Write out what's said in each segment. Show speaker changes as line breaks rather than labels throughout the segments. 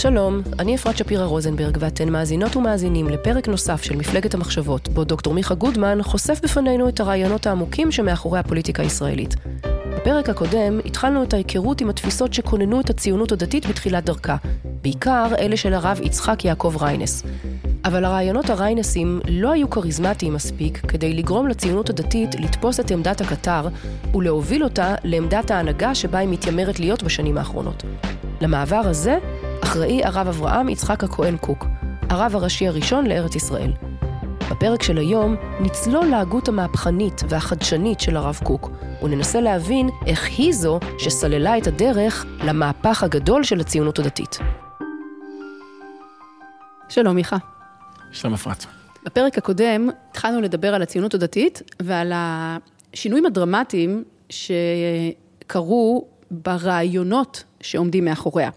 שלום, אני אפרת שפירא רוזנברג, ואתן מאזינות ומאזינים לפרק נוסף של מפלגת המחשבות, בו דוקטור מיכה גודמן חושף בפנינו את הרעיונות העמוקים שמאחורי הפוליטיקה הישראלית. בפרק הקודם התחלנו את ההיכרות עם התפיסות שכוננו את הציונות הדתית בתחילת דרכה, בעיקר אלה של הרב יצחק יעקב ריינס. אבל הרעיונות הריינסים לא היו כריזמטיים מספיק כדי לגרום לציונות הדתית לתפוס את עמדת הקטר ולהוביל אותה לעמדת ההנהגה שבה היא מתיימרת להיות בשנים האחרונות. למעבר הזה אחראי הרב אברהם יצחק הכהן קוק, הרב הראשי הראשון לארץ ישראל. בפרק של היום נצלול להגות המהפכנית והחדשנית של הרב קוק, וננסה להבין איך היא זו שסללה את הדרך למהפך הגדול של הציונות הדתית. שלום מיכה.
שלום אפרת.
בפרק הקודם התחלנו לדבר על הציונות הדתית ועל השינויים הדרמטיים שקרו ברעיונות שעומדים מאחוריה.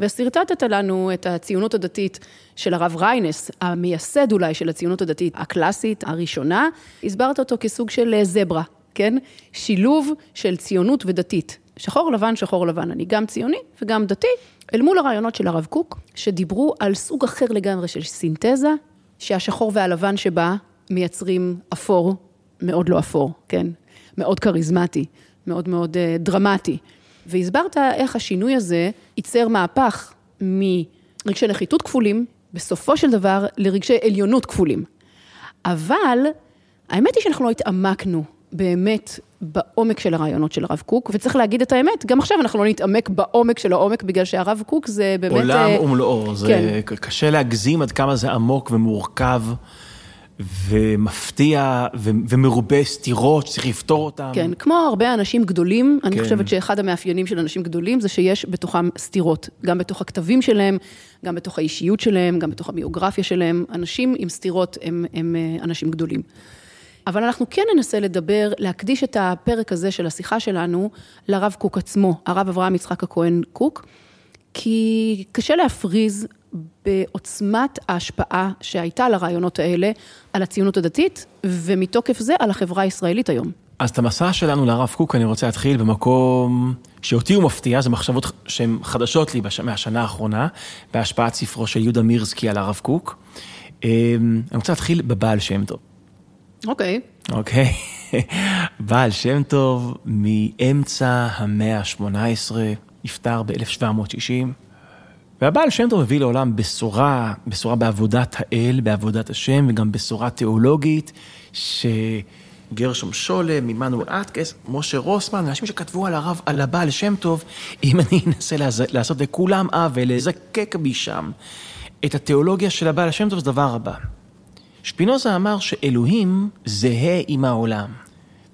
ושרטטת לנו את הציונות הדתית של הרב ריינס, המייסד אולי של הציונות הדתית הקלאסית, הראשונה, הסברת אותו כסוג של זברה, כן? שילוב של ציונות ודתית. שחור לבן, שחור לבן, אני גם ציוני וגם דתי, אל מול הרעיונות של הרב קוק, שדיברו על סוג אחר לגמרי של סינתזה, שהשחור והלבן שבה מייצרים אפור, מאוד לא אפור, כן? מאוד כריזמטי, מאוד מאוד דרמטי. והסברת איך השינוי הזה ייצר מהפך מרגשי נחיתות כפולים, בסופו של דבר לרגשי עליונות כפולים. אבל האמת היא שאנחנו לא התעמקנו באמת בעומק של הרעיונות של הרב קוק, וצריך להגיד את האמת, גם עכשיו אנחנו לא נתעמק בעומק של העומק, בגלל שהרב קוק זה באמת...
עולם ומלואו, זה כן. קשה להגזים עד כמה זה עמוק ומורכב. ומפתיע ומרובה סתירות שצריך לפתור אותן.
כן, כמו הרבה אנשים גדולים, אני כן. חושבת שאחד המאפיינים של אנשים גדולים זה שיש בתוכם סתירות, גם בתוך הכתבים שלהם, גם בתוך האישיות שלהם, גם בתוך הביוגרפיה שלהם. אנשים עם סתירות הם, הם אנשים גדולים. אבל אנחנו כן ננסה לדבר, להקדיש את הפרק הזה של השיחה שלנו לרב קוק עצמו, הרב אברהם יצחק הכהן קוק, כי קשה להפריז בעוצמת ההשפעה שהייתה לרעיונות האלה על הציונות הדתית, ומתוקף זה על החברה הישראלית היום.
אז את המסע שלנו לרב קוק אני רוצה להתחיל במקום שאותי הוא מפתיע, זה מחשבות שהן חדשות לי מהשנה האחרונה, בהשפעת ספרו של יהודה מירסקי על הרב קוק. אמ, אני רוצה להתחיל בבעל שם טוב.
אוקיי.
Okay. אוקיי. Okay. בעל שם טוב מאמצע המאה ה-18, נפטר ב-1760. והבעל שם טוב הביא לעולם בשורה, בשורה בעבודת האל, בעבודת השם, וגם בשורה תיאולוגית, שגרשום שולם, עמנואל אטקס, משה רוסמן, אנשים שכתבו על הרב, על הבעל שם טוב, אם אני אנסה לעשות לכולם עוול, לזקק משם את התיאולוגיה של הבעל שם טוב, זה דבר הבא. שפינוזה אמר שאלוהים זהה עם העולם.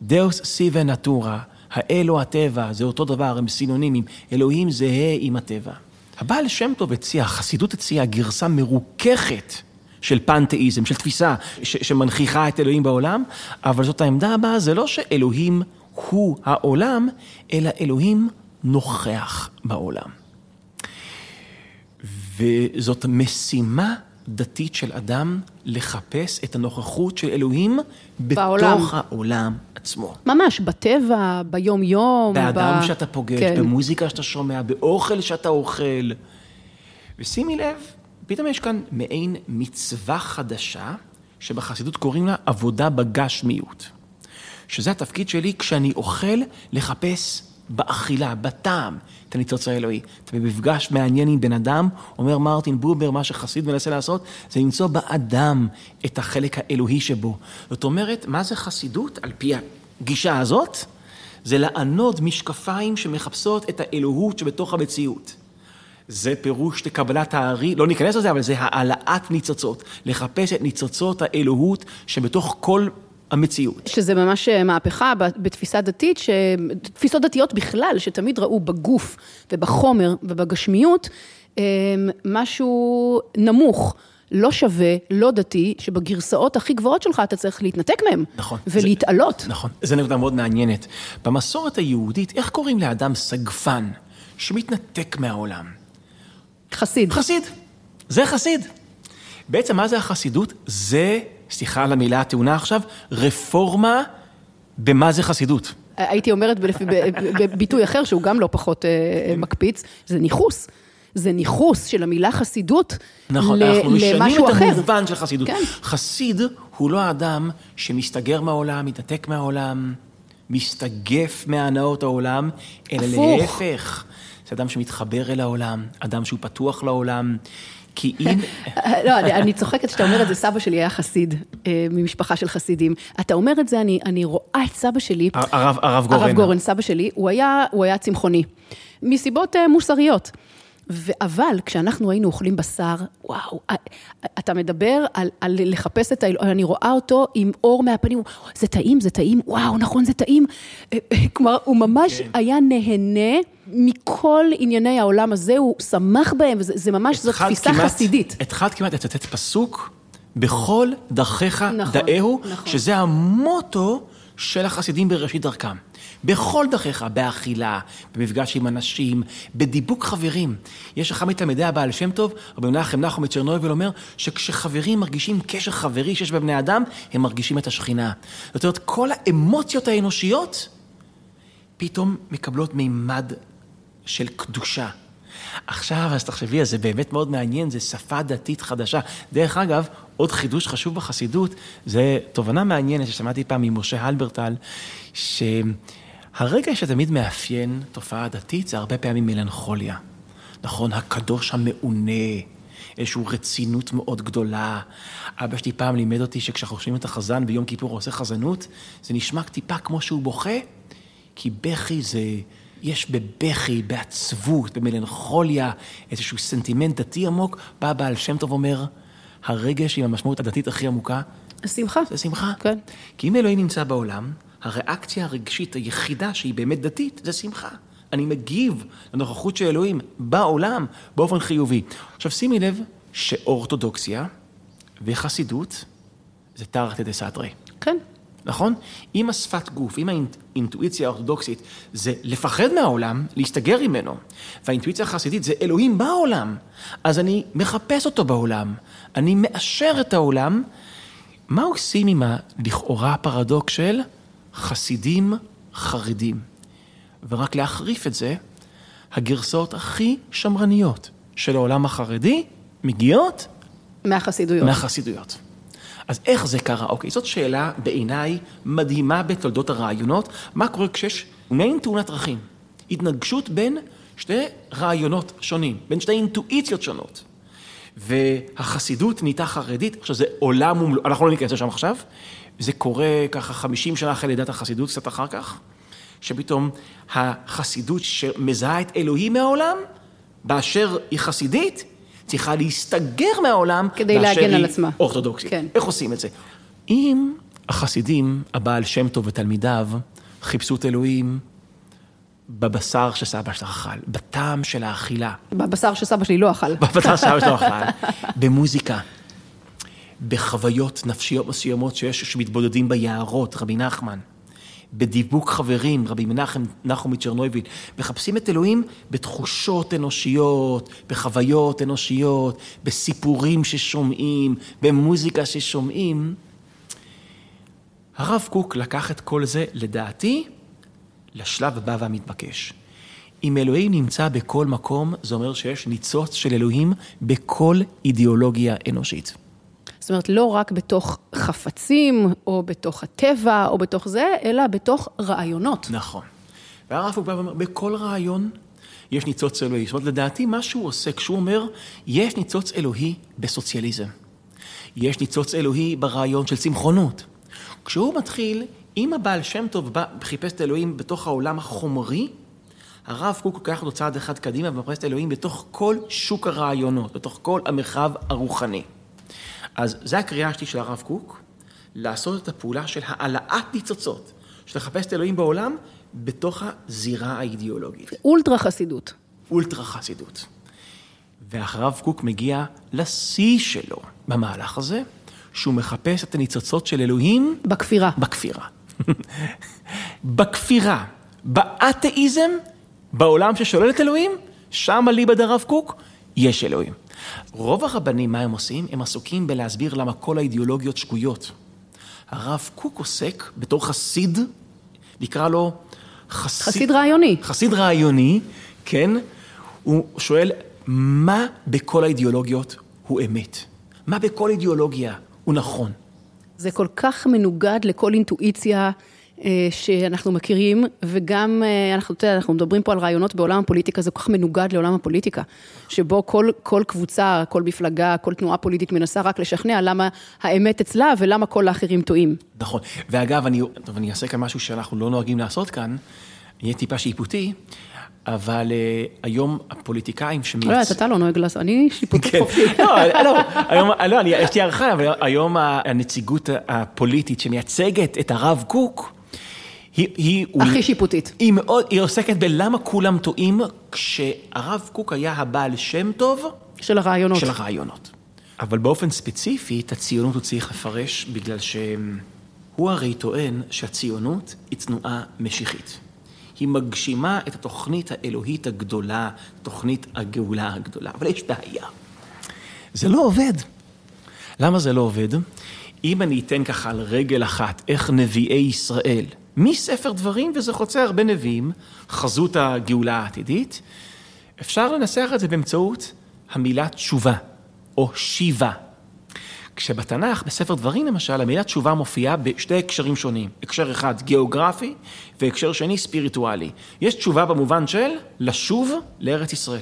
דאוס סיבה נטורה, האל או הטבע, זה אותו דבר, הם סינונימים, אלוהים זהה עם הטבע. הבעל שם טוב הציע, החסידות הציעה גרסה מרוככת של פנתאיזם, של תפיסה ש- שמנכיחה את אלוהים בעולם, אבל זאת העמדה הבאה, זה לא שאלוהים הוא העולם, אלא אלוהים נוכח בעולם. וזאת משימה דתית של אדם לחפש את הנוכחות של אלוהים בעולם. בתוך העולם עצמו.
ממש, בטבע, ביום-יום.
באדם ב... שאתה פוגש, כן. במוזיקה שאתה שומע, באוכל שאתה אוכל. ושימי לב, פתאום יש כאן מעין מצווה חדשה, שבחסידות קוראים לה עבודה בגשמיות. שזה התפקיד שלי כשאני אוכל, לחפש באכילה, בטעם, את הניצוץ האלוהי. אתה במפגש מעניין עם בן אדם, אומר מרטין בובר, מה שחסיד מנסה לעשות, זה למצוא באדם את החלק האלוהי שבו. זאת אומרת, מה זה חסידות? על פי הגישה הזאת, זה לענוד משקפיים שמחפשות את האלוהות שבתוך המציאות. זה פירוש לקבלת הארי, לא ניכנס לזה, אבל זה העלאת ניצוצות. לחפש את ניצוצות האלוהות שבתוך כל המציאות.
שזה ממש אה, מהפכה בתפיסה דתית, ש... תפיסות דתיות בכלל, שתמיד ראו בגוף ובחומר ובגשמיות אה, משהו נמוך. לא שווה, לא דתי, שבגרסאות הכי גבוהות שלך אתה צריך להתנתק מהם.
נכון.
ולהתעלות.
זה, נכון. זו נקודה מאוד מעניינת. במסורת היהודית, איך קוראים לאדם סגפן שמתנתק מהעולם?
חסיד.
חסיד. זה חסיד. בעצם מה זה החסידות? זה, סליחה על המילה הטעונה עכשיו, רפורמה במה זה חסידות.
הייתי אומרת בביטוי אחר, שהוא גם לא פחות אה, מקפיץ, זה ניכוס. זה ניכוס של המילה חסידות
נכון,
ל-
אנחנו משנים
למשהו
את
אחר.
המובן של חסידות.
כן.
חסיד הוא לא האדם שמסתגר מהעולם, מתנתק מהעולם, מסתגף מהנאות העולם, אלא
הפוך.
להפך. זה אדם שמתחבר אל העולם, אדם שהוא פתוח לעולם. כי אם...
לא, אני, צוחקת שאתה אומר את זה, סבא שלי היה חסיד, אה, ממשפחה של חסידים. אתה אומר את זה, אני, אני רואה את סבא שלי.
הרב, הרב גורן.
הרב גורן, סבא שלי, הוא היה, הוא היה צמחוני. מסיבות אה, מוסריות. ו- אבל כשאנחנו היינו אוכלים בשר, וואו, אתה מדבר על, על לחפש את האלוהים, אני רואה אותו עם אור מהפנים, זה טעים, זה טעים, וואו, נכון, זה טעים. אה, אה, כלומר, הוא ממש
כן.
היה נהנה מכל ענייני העולם הזה, הוא שמח בהם, וזה זה ממש,
התחלת
תפיסה
כמעט-
חסידית.
התחלת כמעט לצטט פסוק, בכל דרכיך
נכון,
דאהו,
נכון.
שזה המוטו של החסידים בראשית דרכם. בכל דרכיך, באכילה, במפגש עם אנשים, בדיבוק חברים. יש אחד מתלמידי הבעל שם טוב, רבי מנחם נחום מצ'רנוביל אומר, שכשחברים מרגישים קשר חברי שיש בבני אדם, הם מרגישים את השכינה. זאת אומרת, כל האמוציות האנושיות פתאום מקבלות מימד של קדושה. עכשיו, אז תחשבי, זה באמת מאוד מעניין, זה שפה דתית חדשה. דרך אגב, עוד חידוש חשוב בחסידות, זה תובנה מעניינת ששמעתי פעם ממשה הלברטל, שהרגע שתמיד מאפיין תופעה דתית זה הרבה פעמים מלנכוליה. נכון, הקדוש המעונה, איזושהי רצינות מאוד גדולה. אבא שלי פעם לימד אותי שכשאנחנו חושבים את החזן ביום כיפור עושה חזנות, זה נשמע טיפה כמו שהוא בוכה, כי בכי זה, יש בבכי, בעצבות, במלנכוליה, איזשהו סנטימנט דתי עמוק, בא בעל שם טוב אומר, הרגש עם המשמעות הדתית הכי עמוקה,
שמחה.
זה שמחה.
כן.
כי אם אלוהים נמצא בעולם, הריאקציה הרגשית היחידה שהיא באמת דתית, זה שמחה. אני מגיב לנוכחות של אלוהים בעולם באופן חיובי. עכשיו שימי לב שאורתודוקסיה וחסידות זה תרתי דה סתרי.
כן.
נכון? אם השפת גוף, אם האינטואיציה האורתודוקסית זה לפחד מהעולם, להסתגר ממנו, והאינטואיציה החסידית זה אלוהים בעולם, אז אני מחפש אותו בעולם, אני מאשר את העולם. מה עושים עם הלכאורה הפרדוקס של חסידים חרדים? ורק להחריף את זה, הגרסאות הכי שמרניות של העולם החרדי מגיעות
מהחסידויות.
מהחסידויות. אז איך זה קרה? אוקיי, זאת שאלה בעיניי מדהימה בתולדות הרעיונות. מה קורה כשיש מעין תאונת דרכים? התנגשות בין שתי רעיונות שונים, בין שתי אינטואיציות שונות. והחסידות נהייתה חרדית, עכשיו זה עולם ומלואו, אנחנו לא ניכנס לשם עכשיו, זה קורה ככה 50 שנה אחרי לידת החסידות, קצת אחר כך, שפתאום החסידות שמזהה את אלוהים מהעולם, באשר היא חסידית, צריכה להסתגר מהעולם,
כדי להגן על עצמה.
אורתודוקסית.
כן.
איך עושים את זה? אם החסידים, הבעל שם טוב ותלמידיו, חיפשו את אלוהים בבשר שסבא שלך אכל, בטעם של האכילה,
בבשר שסבא שלי לא אכל.
בבשר שסבא שלך אכל, במוזיקה, בחוויות נפשיות מסוימות שיש שמתבודדים ביערות, רבי נחמן. בדיבוק חברים, רבי מנחם נחום מצ'רנוביל, מחפשים את אלוהים בתחושות אנושיות, בחוויות אנושיות, בסיפורים ששומעים, במוזיקה ששומעים. הרב קוק לקח את כל זה, לדעתי, לשלב הבא והמתבקש. אם אלוהים נמצא בכל מקום, זה אומר שיש ניצוץ של אלוהים בכל אידיאולוגיה אנושית.
זאת אומרת, לא רק בתוך חפצים, או בתוך הטבע, או בתוך זה, אלא בתוך רעיונות.
נכון. והרב קוק בא ואומר, בכל רעיון יש ניצוץ אלוהי. זאת אומרת, לדעתי, מה שהוא עושה, כשהוא אומר, יש ניצוץ אלוהי בסוציאליזם. יש ניצוץ אלוהי ברעיון של צמחונות. כשהוא מתחיל, אם הבעל שם טוב בא, חיפש את אלוהים בתוך העולם החומרי, הרב קוק לוקח אותו צעד אחד קדימה ומחפש את אלוהים בתוך כל שוק הרעיונות, בתוך כל המרחב הרוחני. אז זו הקריאה שלי של הרב קוק, לעשות את הפעולה של העלאת ניצוצות, של לחפש את אלוהים בעולם, בתוך הזירה האידיאולוגית.
אולטרה חסידות.
אולטרה חסידות. והרב קוק מגיע לשיא שלו במהלך הזה, שהוא מחפש את הניצוצות של אלוהים...
בכפירה.
בכפירה. בכפירה, באתאיזם, בעולם ששולל את אלוהים, שם אליבא דרב קוק, יש אלוהים. רוב הרבנים, מה הם עושים? הם עסוקים בלהסביר למה כל האידיאולוגיות שגויות. הרב קוק עוסק בתור חסיד, נקרא לו
חסיד... חסיד רעיוני.
חסיד רעיוני, כן. הוא שואל, מה בכל האידיאולוגיות הוא אמת? מה בכל אידיאולוגיה הוא נכון?
זה כל כך מנוגד לכל אינטואיציה שאנחנו מכירים, וגם, אה, אנחנו, אתה יודע, אנחנו מדברים פה על רעיונות בעולם הפוליטיקה, זה כל כך מנוגד לעולם הפוליטיקה, שבו כל, כל קבוצה, כל מפלגה, כל תנועה פוליטית מנסה רק לשכנע למה האמת אצלה ולמה כל האחרים טועים.
נכון, ואגב, אני, טוב, אני אעשה כאן משהו שאנחנו לא נוהגים לעשות כאן, אני אהיה טיפה שיפוטי. אבל uh, היום הפוליטיקאים שמייצ...
לא, אתה לא נוהג לעשות, אני שיפוטי כן. חופשי.
לא, לא, היום, לא, אני, יש לי הערכה, אבל היום הנציגות הפוליטית שמייצגת את הרב קוק, היא... היא
הכי שיפוטית.
היא מאוד, היא עוסקת בלמה כולם טועים, כשהרב קוק היה הבעל שם טוב...
של הרעיונות.
של הרעיונות. אבל באופן ספציפי, את הציונות הוא צריך לפרש, בגלל שהוא הרי טוען שהציונות היא תנועה משיחית. היא מגשימה את התוכנית האלוהית הגדולה, תוכנית הגאולה הגדולה. אבל יש בעיה. זה לא עובד. למה זה לא עובד? אם אני אתן ככה על רגל אחת איך נביאי ישראל, מספר דברים, וזה חוצה הרבה נביאים, חזות הגאולה העתידית, אפשר לנסח את זה באמצעות המילה תשובה, או שיבה. כשבתנ"ך, בספר דברים למשל, המילה תשובה מופיעה בשתי הקשרים שונים. הקשר אחד גיאוגרפי, והקשר שני ספיריטואלי. יש תשובה במובן של לשוב לארץ ישראל.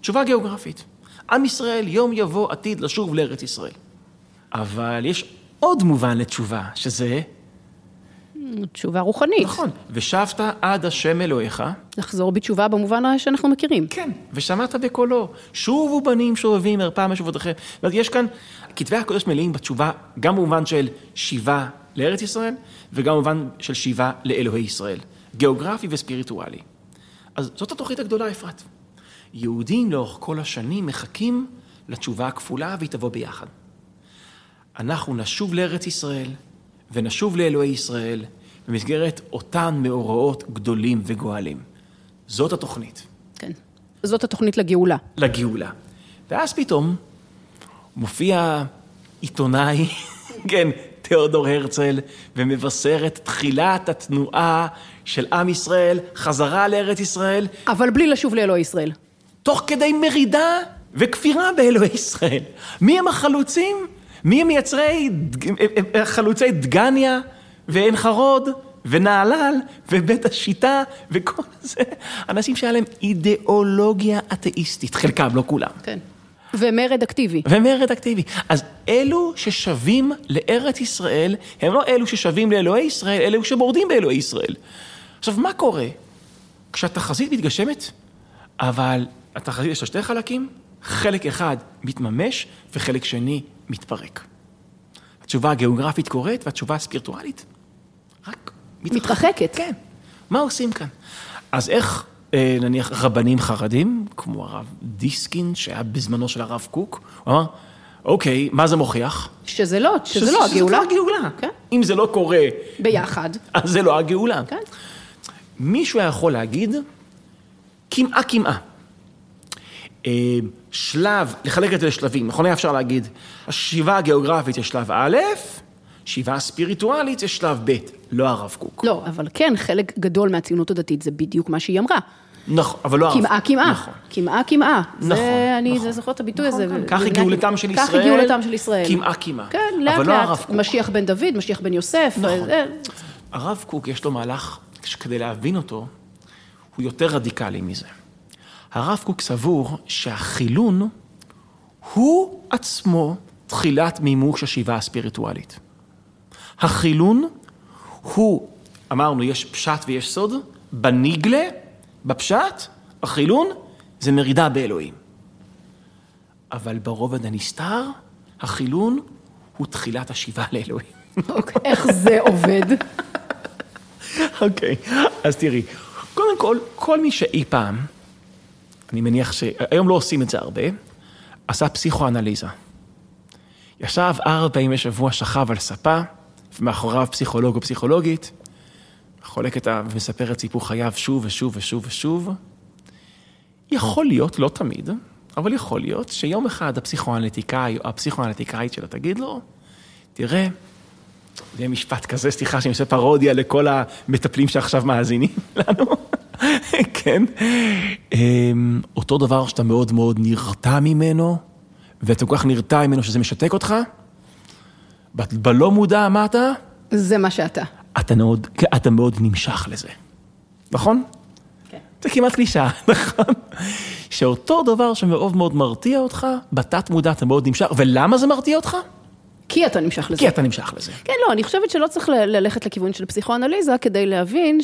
תשובה גיאוגרפית. עם ישראל יום יבוא עתיד לשוב לארץ ישראל. אבל יש עוד מובן לתשובה, שזה...
תשובה רוחנית.
נכון. ושבת עד השם אלוהיך.
לחזור בתשובה במובן שאנחנו מכירים.
כן, ושמעת בקולו, שובו בנים שובבים ערפה משובותיכם. זאת אומרת, יש כאן, כתבי הקודש מלאים בתשובה, גם במובן של שיבה לארץ ישראל, וגם במובן של שיבה לאלוהי ישראל. גיאוגרפי וספיריטואלי. אז זאת התוכנית הגדולה, אפרת. יהודים לאורך כל השנים מחכים לתשובה הכפולה והיא תבוא ביחד. אנחנו נשוב לארץ ישראל ונשוב לאלוהי ישראל במסגרת אותן מאורעות גדולים וגואלים. זאת התוכנית.
כן. זאת התוכנית לגאולה.
לגאולה. ואז פתאום מופיע עיתונאי, כן, תיאודור הרצל, ומבשר את תחילת התנועה של עם ישראל, חזרה לארץ ישראל.
אבל בלי לשוב לאלוהי ישראל.
תוך כדי מרידה וכפירה באלוהי ישראל. מי הם החלוצים? מי הם מייצרי, חלוצי דגניה ועין חרוד ונהלל ובית השיטה וכל זה? אנשים שהיה להם אידיאולוגיה אתאיסטית, חלקם, לא כולם.
כן. ומרד אקטיבי.
ומרד אקטיבי. אז אלו ששבים לארץ ישראל, הם לא אלו ששבים לאלוהי ישראל, אלו שמורדים באלוהי ישראל. עכשיו, מה קורה כשהתחזית מתגשמת, אבל התחזית יש לה שתי חלקים, חלק אחד מתממש וחלק שני מתפרק. התשובה הגיאוגרפית קורית והתשובה הספירטואלית
מתרחקת.
כן. מה עושים כאן? אז איך אה, נניח רבנים חרדים, כמו הרב דיסקין, שהיה בזמנו של הרב קוק, הוא אמר, אוקיי, מה זה מוכיח?
שזה לא, שזה, שזה לא הגאולה.
שזה לא הגאולה. כן. אם זה לא קורה...
ביחד.
אז זה לא הגאולה.
כן.
מישהו היה יכול להגיד, כמעה כמעה. אה, שלב, לחלק את זה לשלבים, נכון היה אפשר להגיד, השיבה הגיאוגרפית יש שלב א', שיבה ספיריטואלית יש שלב ב', לא הרב קוק.
לא, אבל כן, חלק גדול מהציונות הדתית זה בדיוק מה שהיא אמרה.
נכון, אבל לא הרב.
כמעה כמעה. נכון. כמעה כמעה. נכון, זה, אני נכון. זוכר את הביטוי
נכון,
הזה.
נכון, כך גאולתם של ישראל.
כך גאולתם של ישראל.
כמעה כמעה.
כן, לאט לא לאט. משיח בן דוד, משיח בן יוסף.
נכון. הרב קוק יש לו מהלך שכדי להבין אותו, הוא יותר רדיקלי מזה. הרב קוק סבור שהחילון הוא עצמו תחילת מימוש השיבה הספיריטואלית. החילון הוא, אמרנו, יש פשט ויש סוד, בניגלה, בפשט, החילון זה מרידה באלוהים. אבל ברובד הנסתר, החילון הוא תחילת השיבה לאלוהים.
אוקיי, איך זה עובד?
אוקיי, אז תראי, קודם כל, כל מי שאי פעם, אני מניח שהיום לא עושים את זה הרבה, עשה פסיכואנליזה. ישב ארבע פעמים בשבוע, שכב על ספה, ומאחוריו פסיכולוג או פסיכולוגית, חולק את ה... ומספר את סיפור חייו שוב ושוב ושוב ושוב. יכול להיות, לא תמיד, אבל יכול להיות שיום אחד הפסיכואנליטיקאי או הפסיכואנליטיקאית שלו תגיד לו, תראה, זה יהיה משפט כזה, סליחה שאני עושה פרודיה לכל המטפלים שעכשיו מאזינים לנו, כן. אמ, אותו דבר שאתה מאוד מאוד נרתע ממנו, ואתה כל כך נרתע ממנו שזה משתק אותך, בלא מודע, אתה?
זה מה שאתה.
אתה מאוד, כן, אתה מאוד נמשך לזה, נכון?
כן.
זה כמעט קלישאה, נכון? שאותו דבר שמאוד מאוד מרתיע אותך, בתת מודע אתה מאוד נמשך, ולמה זה מרתיע אותך?
כי אתה נמשך לזה.
כי אתה נמשך לזה.
כן, לא, אני חושבת שלא צריך ללכת לכיוון של פסיכואנליזה כדי להבין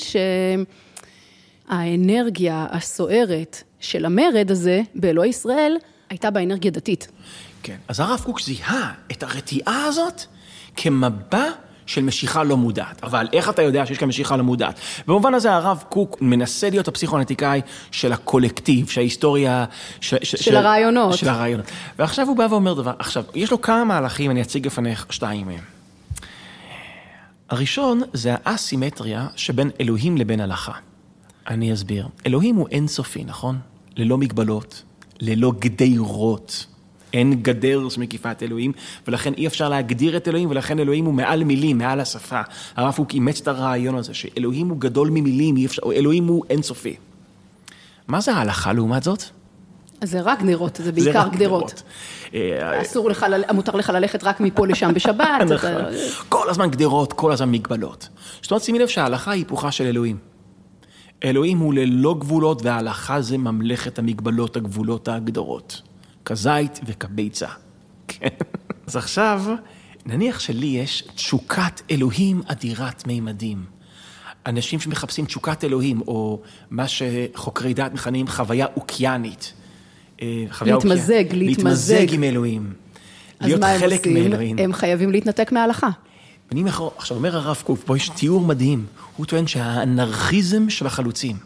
שהאנרגיה הסוערת של המרד הזה באלוהי ישראל הייתה באנרגיה דתית.
כן, אז הרב קוק זיהה את הרתיעה הזאת כמבע של משיכה לא מודעת. אבל איך אתה יודע שיש כאן משיכה לא מודעת? במובן הזה הרב קוק מנסה להיות הפסיכואנליטיקאי של הקולקטיב, של ההיסטוריה...
ש, ש, של, של הרעיונות.
של הרעיונות. ועכשיו הוא בא ואומר דבר, עכשיו, יש לו כמה מהלכים, אני אציג לפניך שתיים מהם. הראשון זה האסימטריה שבין אלוהים לבין הלכה. אני אסביר. אלוהים הוא אינסופי, נכון? ללא מגבלות, ללא גדרות. אין גדר שמקיפה את אלוהים, ולכן אי אפשר להגדיר את אלוהים, ולכן אלוהים הוא מעל מילים, מעל השפה. הרב קוק אימץ את הרעיון הזה, שאלוהים הוא גדול ממילים, אפשר, אלוהים הוא אינסופי. מה זה ההלכה לעומת זאת?
זה רק גדרות, זה בעיקר זה גדרות. אה, אסור לך, מותר לך ללכת רק מפה לשם בשבת.
נכון. כל הזמן גדרות, כל הזמן מגבלות. זאת אומרת, שימי לב שההלכה היא היפוכה של אלוהים. אלוהים הוא ללא גבולות, וההלכה זה ממלכת המגבלות, הגבולות, ההגדרות. כזית וכביצה. כן. אז עכשיו, נניח שלי יש תשוקת אלוהים אדירת מימדים. אנשים שמחפשים תשוקת אלוהים, או מה שחוקרי דעת מכנים חוויה אוקיינית.
אה, להתמזג, להתמזג.
להתמזג עם אלוהים. להיות חלק מאלוהים.
הם חייבים להתנתק מההלכה.
אני מאחור, עכשיו אומר הרב קוק, פה יש תיאור מדהים. הוא טוען שהאנרכיזם של החלוצים.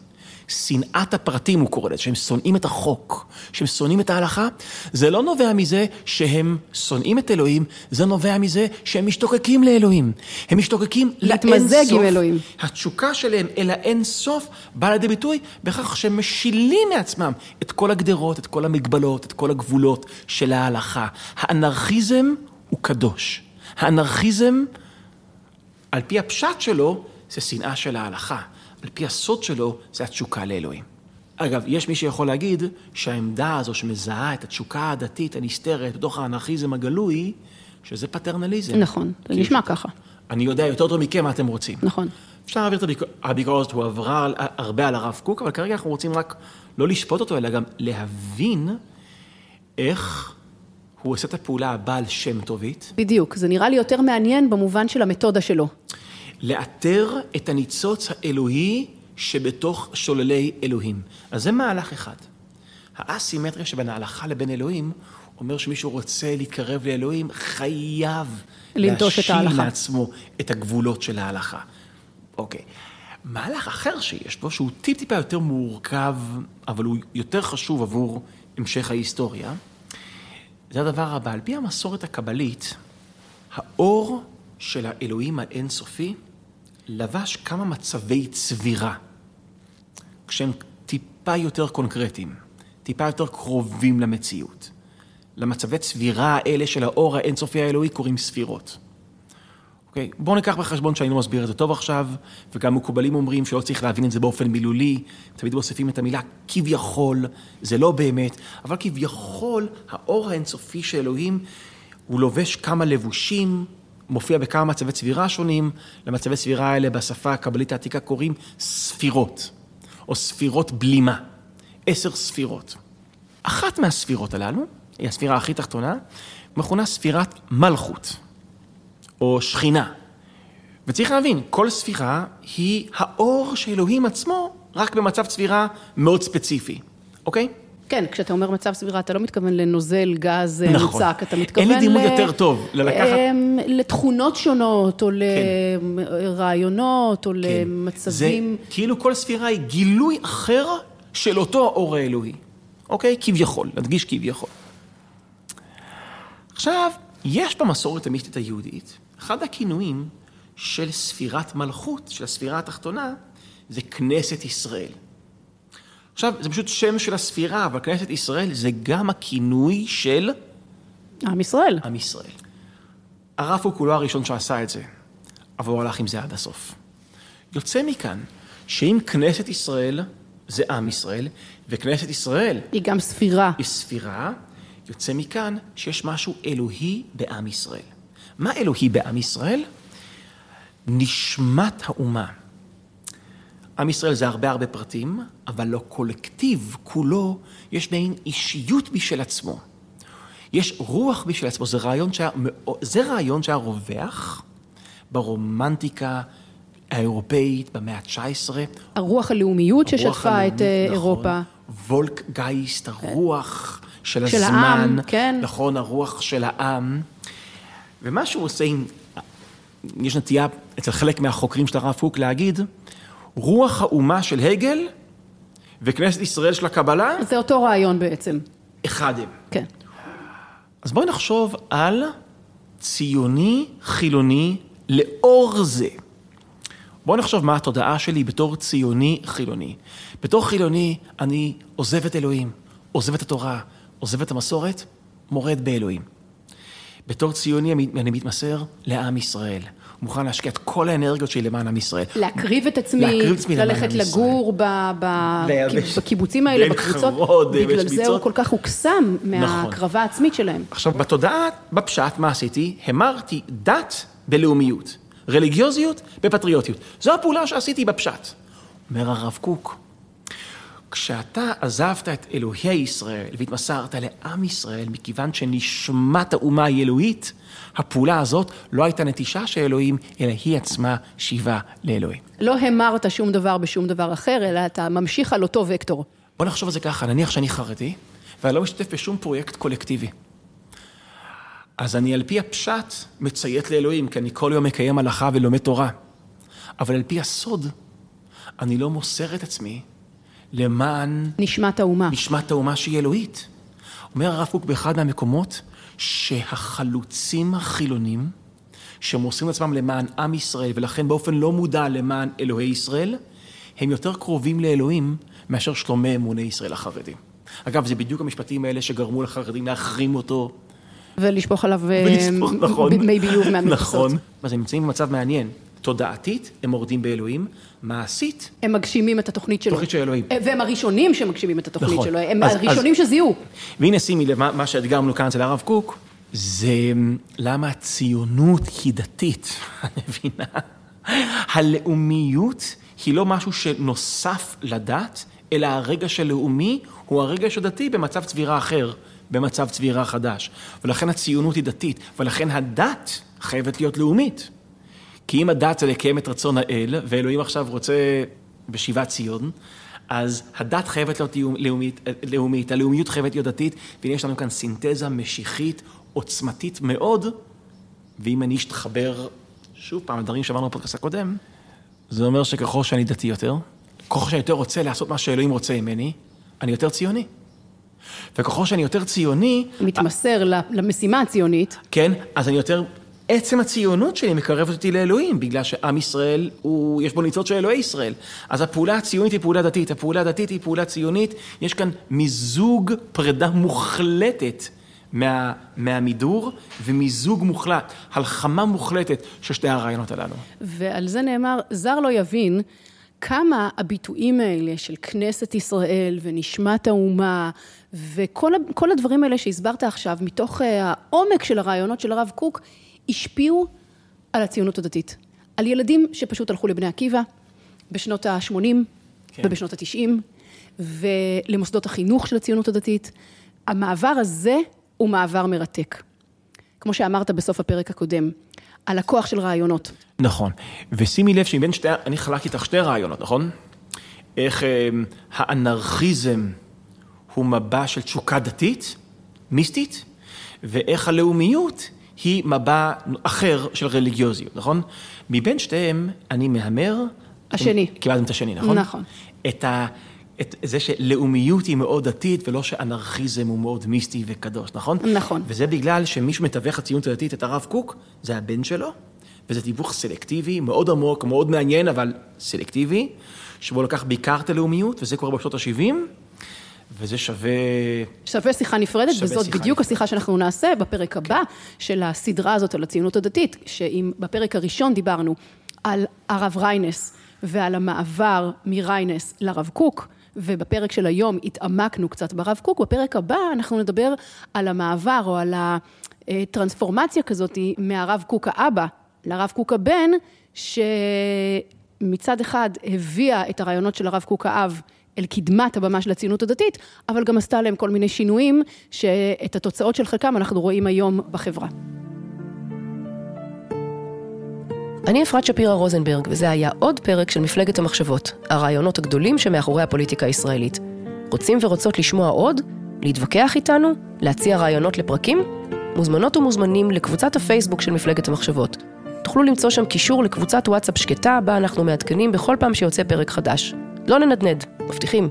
שנאת הפרטים, הוא קורא לזה, שהם שונאים את החוק, שהם שונאים את ההלכה, זה לא נובע מזה שהם שונאים את אלוהים, זה נובע מזה שהם משתוקקים לאלוהים. הם משתוקקים
להתמזג עם אלוהים.
התשוקה שלהם אל האין סוף באה לידי ביטוי בכך שהם משילים מעצמם את כל הגדרות, את כל המגבלות, את כל הגבולות של ההלכה. האנרכיזם הוא קדוש. האנרכיזם, על פי הפשט שלו, זה שנאה של ההלכה. על פי הסוד שלו, זה התשוקה לאלוהים. אגב, יש מי שיכול להגיד שהעמדה הזו שמזהה את התשוקה הדתית הנסתרת בתוך האנרכיזם הגלוי, שזה פטרנליזם.
נכון, זה נשמע ככה.
אני יודע יותר טוב מכם מה אתם רוצים.
נכון.
אפשר להעביר את הביקורת, הביקורת הזאת, הוא עברה הרבה על הרב קוק, אבל כרגע אנחנו רוצים רק לא לשפוט אותו, אלא גם להבין איך הוא עושה את הפעולה הבעל שם טובית.
בדיוק, זה נראה לי יותר מעניין במובן של המתודה שלו.
לאתר את הניצוץ האלוהי שבתוך שוללי אלוהים. אז זה מהלך אחד. האסימטריה שבין ההלכה לבין אלוהים, אומר שמישהו רוצה להתקרב לאלוהים, חייב להשיל לעצמו את הגבולות של ההלכה. אוקיי. מהלך אחר שיש בו, שהוא טיפ-טיפה יותר מורכב, אבל הוא יותר חשוב עבור המשך ההיסטוריה, זה הדבר הבא. על פי המסורת הקבלית, האור של האלוהים האינסופי לבש כמה מצבי צבירה, כשהם טיפה יותר קונקרטיים, טיפה יותר קרובים למציאות. למצבי צבירה האלה של האור האינסופי האלוהי קוראים ספירות. אוקיי? בואו ניקח בחשבון שאני לא מסביר את זה טוב עכשיו, וגם מקובלים אומרים שלא צריך להבין את זה באופן מילולי, תמיד מוסיפים את המילה כביכול, זה לא באמת, אבל כביכול האור האינסופי של אלוהים הוא לובש כמה לבושים, מופיע בכמה מצבי צבירה שונים, למצבי צבירה האלה בשפה הקבלית העתיקה קוראים ספירות, או ספירות בלימה, עשר ספירות. אחת מהספירות הללו, היא הספירה הכי תחתונה, מכונה ספירת מלכות, או שכינה. וצריך להבין, כל ספירה היא האור של אלוהים עצמו, רק במצב צבירה מאוד ספציפי, אוקיי?
כן, כשאתה אומר מצב סבירה, אתה לא מתכוון לנוזל גז אה,
נכון.
מוצק, אתה מתכוון
אין לי דימוי
ל-
יותר טוב, ללקחת-
אמ, לתכונות שונות, או
כן.
לרעיונות, או למצבים...
זה כאילו כל ספירה היא גילוי אחר של אותו האור האלוהי, אוקיי? כביכול, נדגיש כביכול. עכשיו, יש במסורת המיסטית היהודית, אחד הכינויים של ספירת מלכות, של הספירה התחתונה, זה כנסת ישראל. עכשיו, זה פשוט שם של הספירה, אבל כנסת ישראל זה גם הכינוי של
עם ישראל.
עם ישראל. קוק הוא לא הראשון שעשה את זה, אבל הוא הלך עם זה עד הסוף. יוצא מכאן שאם כנסת ישראל זה עם ישראל, וכנסת ישראל
היא גם ספירה.
היא ספירה, יוצא מכאן שיש משהו אלוהי בעם ישראל. מה אלוהי בעם ישראל? נשמת האומה. עם ישראל זה הרבה הרבה פרטים, אבל לא קולקטיב כולו, יש מעין אישיות בשל עצמו. יש רוח בשל עצמו, זה רעיון שהיה, זה רעיון שהיה רווח ברומנטיקה האירופאית במאה ה-19.
הרוח הלאומיות
הרוח
ששטפה את אה,
הלאומית,
אירופה.
נכון, וולק גייסט, הרוח של
של
הזמן.
העם, כן.
נכון, הרוח של העם. ומה שהוא עושה עם... יש נטייה אצל חלק מהחוקרים של הרב קוק להגיד, רוח האומה של הגל וכנסת ישראל של הקבלה,
זה אותו רעיון בעצם.
אחד הם.
כן.
אז בואי נחשוב על ציוני חילוני לאור זה. בואי נחשוב מה התודעה שלי בתור ציוני חילוני. בתור חילוני אני עוזב את אלוהים, עוזב את התורה, עוזב את המסורת, מורד באלוהים. בתור ציוני אני מתמסר לעם ישראל. מוכן להשקיע את כל האנרגיות שלי למען עם ישראל.
להקריב את עצמי,
להקריב את עצמי למען
ללכת
עם ישראל.
לגור ב- ב-. בקיבוצים האלה, בקבוצות, בגלל זה. הוא כל כך הוקסם
נכון.
מההקרבה העצמית שלהם.
עכשיו, בתודעה, בפשט, מה עשיתי? המרתי דת בלאומיות, רליגיוזיות בפטריוטיות. זו הפעולה שעשיתי בפשט. אומר הרב קוק, כשאתה עזבת את אלוהי ישראל והתמסרת לעם ישראל, מכיוון שנשמת האומה היא אלוהית, הפעולה הזאת לא הייתה נטישה של אלוהים, אלא היא עצמה שיבה לאלוהים.
לא המרת שום דבר בשום דבר אחר, אלא אתה ממשיך על אותו וקטור.
בוא נחשוב על זה ככה, נניח שאני חרדי, ואני לא משתתף בשום פרויקט קולקטיבי. אז אני על פי הפשט מציית לאלוהים, כי אני כל יום מקיים הלכה ולומד תורה. אבל על פי הסוד, אני לא מוסר את עצמי למען
נשמת האומה.
נשמת האומה שהיא אלוהית. אומר הרב קוק באחד מהמקומות, שהחלוצים החילונים, שמוסרים עצמם למען עם ישראל, ולכן באופן לא מודע למען אלוהי ישראל, הם יותר קרובים לאלוהים מאשר שלומי אמוני ישראל החרדים. אגב, זה בדיוק המשפטים האלה שגרמו לחרדים להחרים אותו.
ולשפוך עליו אה,
נכון.
מי ביוב מהמרפסות.
נכון. אז הם נמצאים במצב מעניין. תודעתית, הם מורדים באלוהים, מעשית,
הם מגשימים את התוכנית שלו.
תוכנית של אלוהים.
אה, והם הראשונים שמגשימים את התוכנית
נכון.
שלו. הם
אז-
הראשונים שזיהו.
והנה שימי לב, מה, מה שהדגמנו כאן אצל הרב קוק, זה למה הציונות היא דתית, מבינה? הלאומיות היא לא משהו שנוסף לדת, אלא הרגע של לאומי הוא הרגע של דתי במצב צבירה אחר, במצב צבירה חדש. ולכן הציונות היא דתית, ולכן הדת חייבת להיות לאומית. כי אם הדת זה לקיים את רצון האל, ואלוהים עכשיו רוצה בשיבת ציון, אז הדת חייבת להיות לאומית, לאומית, הלאומיות חייבת להיות דתית, והנה יש לנו כאן סינתזה משיחית, עוצמתית מאוד, ואם אני אשתחבר, שוב פעם, לדברים שאמרנו בפודקאסט הקודם, זה אומר שככל שאני דתי יותר, ככל שאני יותר רוצה לעשות מה שאלוהים רוצה ממני, אני יותר ציוני. וככל שאני יותר ציוני,
מתמסר למשימה הציונית.
כן, אז אני יותר... עצם הציונות שלי מקרבת אותי לאלוהים, בגלל שעם ישראל, הוא, יש בו ניצוץ של אלוהי ישראל. אז הפעולה הציונית היא פעולה דתית, הפעולה הדתית היא פעולה ציונית, יש כאן מיזוג פרידה מוחלטת מה, מהמידור, ומיזוג מוחלט, הלחמה מוחלטת של שתי הרעיונות הללו.
ועל זה נאמר, זר לא יבין כמה הביטויים האלה של כנסת ישראל ונשמת האומה, וכל כל הדברים האלה שהסברת עכשיו, מתוך העומק של הרעיונות של הרב קוק, השפיעו על הציונות הדתית. על ילדים שפשוט הלכו לבני עקיבא בשנות ה-80 כן. ובשנות ה-90, ולמוסדות החינוך של הציונות הדתית. המעבר הזה הוא מעבר מרתק. כמו שאמרת בסוף הפרק הקודם, על הכוח של רעיונות.
נכון, ושימי לב שמבין שתי, אני חלקתי איתך שתי רעיונות, נכון? איך אה, האנרכיזם הוא מבע של תשוקה דתית, מיסטית, ואיך הלאומיות היא מבע אחר של רליגיוזיות, נכון? מבין שתיהם אני מהמר...
השני.
קיבלתם את השני, נכון?
נכון.
את ה... את זה שלאומיות היא מאוד דתית, ולא שאנרכיזם הוא מאוד מיסטי וקדוש, נכון?
נכון.
וזה בגלל שמישהו מתווך הציונות הדתית, את הרב קוק, זה הבן שלו, וזה תיווך סלקטיבי, מאוד עמוק, מאוד מעניין, אבל סלקטיבי, שבו לקח בעיקר את הלאומיות, וזה קורה בשנות ה-70, וזה שווה...
שווה שיחה נפרדת,
שווה
וזאת
שיחה
בדיוק
נפרדת.
השיחה שאנחנו נעשה בפרק הבא של הסדרה הזאת על הציונות הדתית, שאם בפרק הראשון דיברנו על הרב ריינס ועל המעבר מריינס לרב קוק, ובפרק של היום התעמקנו קצת ברב קוק, בפרק הבא אנחנו נדבר על המעבר או על הטרנספורמציה כזאת מהרב קוק האבא לרב קוק הבן, שמצד אחד הביאה את הרעיונות של הרב קוק האב אל קדמת הבמה של הציונות הדתית, אבל גם עשתה להם כל מיני שינויים, שאת התוצאות של חלקם אנחנו רואים היום בחברה.
אני אפרת שפירא רוזנברג, וזה היה עוד פרק של מפלגת המחשבות, הרעיונות הגדולים שמאחורי הפוליטיקה הישראלית. רוצים ורוצות לשמוע עוד? להתווכח איתנו? להציע רעיונות לפרקים? מוזמנות ומוזמנים לקבוצת הפייסבוק של מפלגת המחשבות. תוכלו למצוא שם קישור לקבוצת וואטסאפ שקטה, בה אנחנו מעדכנים בכל פעם שיוצא פרק חדש. לא ננדנד, מבטיחים.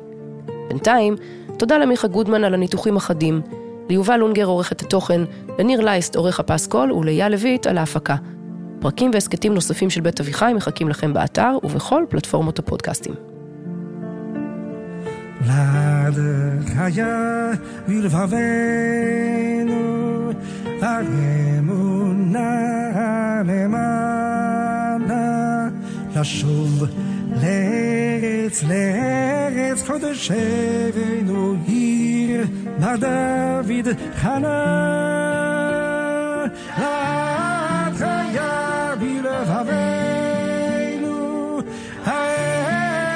בינתיים, תודה למיכה גודמן על הניתוחים החדים, ליובל לונגר עורך את התוכן, לניר לייסט עורך הפסקול ולאייל לויט על ההפקה. פרקים והסכתים נוספים של בית אביחי מחכים לכם באתר ובכל פלטפורמות הפודקאסטים.
לדחיה בלבבנו, האמונה Lecz, lecz, chodeszewiejnu ir na Dawid Hana. Lata ja bile waweinu, a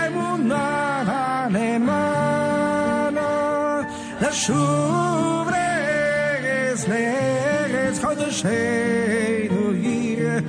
emu na wanemana. Lecz uwre, lecz, lecz, chodeszewiejnu ir